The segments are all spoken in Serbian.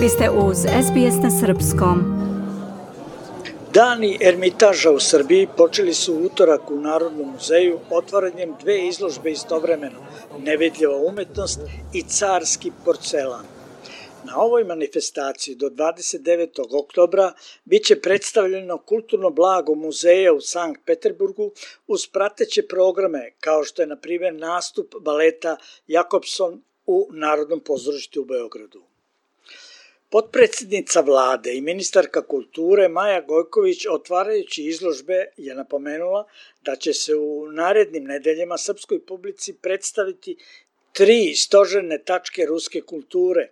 Vi ste uz SBS na Srpskom. Dani Ermitaža u Srbiji počeli su utorak u Narodnom muzeju otvaranjem dve izložbe istovremeno, nevidljiva umetnost i carski porcelan. Na ovoj manifestaciji do 29. oktobra biće predstavljeno kulturno blago muzeja u Sankt Peterburgu uz prateće programe kao što je na primjer nastup baleta Jakobson u Narodnom pozorištu u Beogradu. Potpredsednica vlade i ministarka kulture Maja Gojković otvarajući izložbe je napomenula da će se u narednim nedeljama srpskoj publici predstaviti tri stožerne tačke ruske kulture,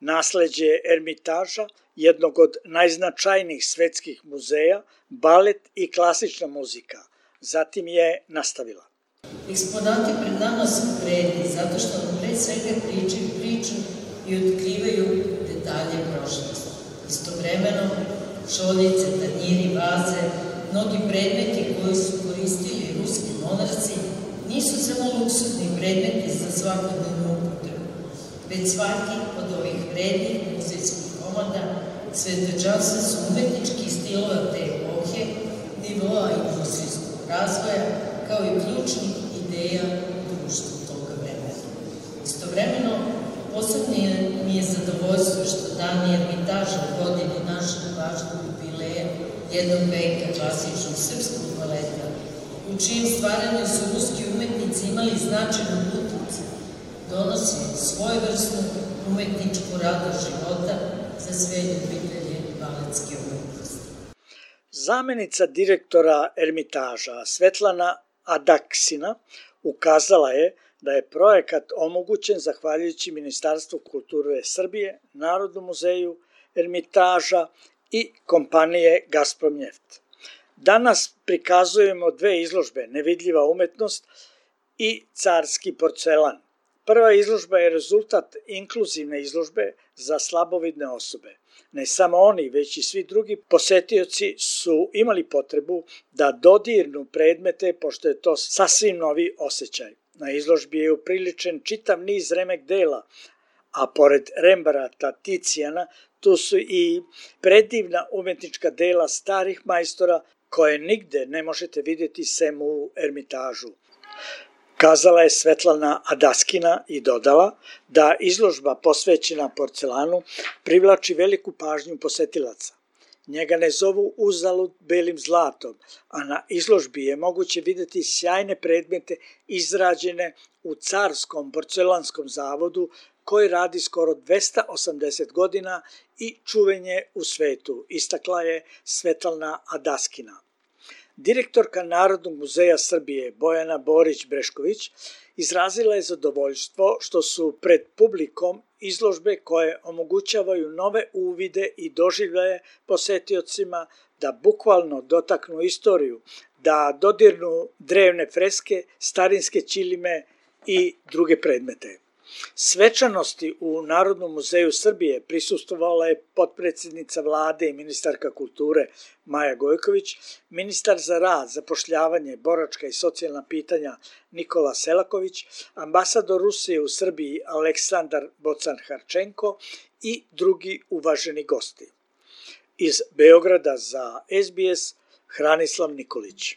nasleđe Ermitaža, jednog od najznačajnijih svetskih muzeja, balet i klasična muzika. Zatim je nastavila. Eksponati pred nama su vredni zato što nam pre svega pričaju priču i otkrivaju detalje prošlosti. Istovremeno, šoljice, tanjiri, vaze, mnogi predmeti koji su koristili ruski monarci nisu samo luksusni predmeti za svakodnevnu upotrebu, već svaki od ovih vrednih muzejskih komada svetočasa su umetnički stilova te epohe, nivoa industrijskog razvoja, kao i ključnih ideja u društvu toga vremena. Istovremeno, Posebno mi je zadovoljstvo što dan Ermitaža u godini našeg važnog jubileja jednog veka klasičnog srpskog baleta, u čijem stvaranju su ruski umetnici imali značajnu utice, donosi svojevrsnu umetničku radu života za sve ljubitelje baletske umetnosti. Zamenica direktora Ermitaža Svetlana Adaksina ukazala je da je projekat omogućen zahvaljujući Ministarstvu kulture Srbije, Narodnom muzeju, Ermitaža i kompanije Gazprom Njeft. Danas prikazujemo dve izložbe, Nevidljiva umetnost i Carski porcelan. Prva izložba je rezultat inkluzivne izložbe za slabovidne osobe. Ne samo oni, već i svi drugi posetioci su imali potrebu da dodirnu predmete, pošto je to sasvim novi osjećaj. Na izložbi je upriličen čitav niz remek dela, a pored Rembarata, Ticijana, tu su i predivna umetnička dela starih majstora koje nigde ne možete videti sem u Ermitažu. Kazala je Svetlana Adaskina i dodala da izložba posvećena porcelanu privlači veliku pažnju posetilaca. Njega ne zovu uzalud belim zlatom, a na izložbi je moguće videti sjajne predmete izrađene u Carskom porcelanskom zavodu koji radi skoro 280 godina i čuvenje u svetu, istakla je Svetlana Adaskina. Direktorka Narodnog muzeja Srbije Bojana Borić-Brešković izrazila je zadovoljstvo što su pred publikom izložbe koje omogućavaju nove uvide i doživljaje posetiocima da bukvalno dotaknu istoriju, da dodirnu drevne freske, starinske ćilime i druge predmete. Svečanosti u Narodnom muzeju Srbije prisustovala je potpredsednica vlade i ministarka kulture Maja Gojković, ministar za rad, zapošljavanje, boračka i socijalna pitanja Nikola Selaković, ambasador Rusije u Srbiji Aleksandar Bocan-Harčenko i drugi uvaženi gosti. Iz Beograda za SBS Hranislav Nikolić.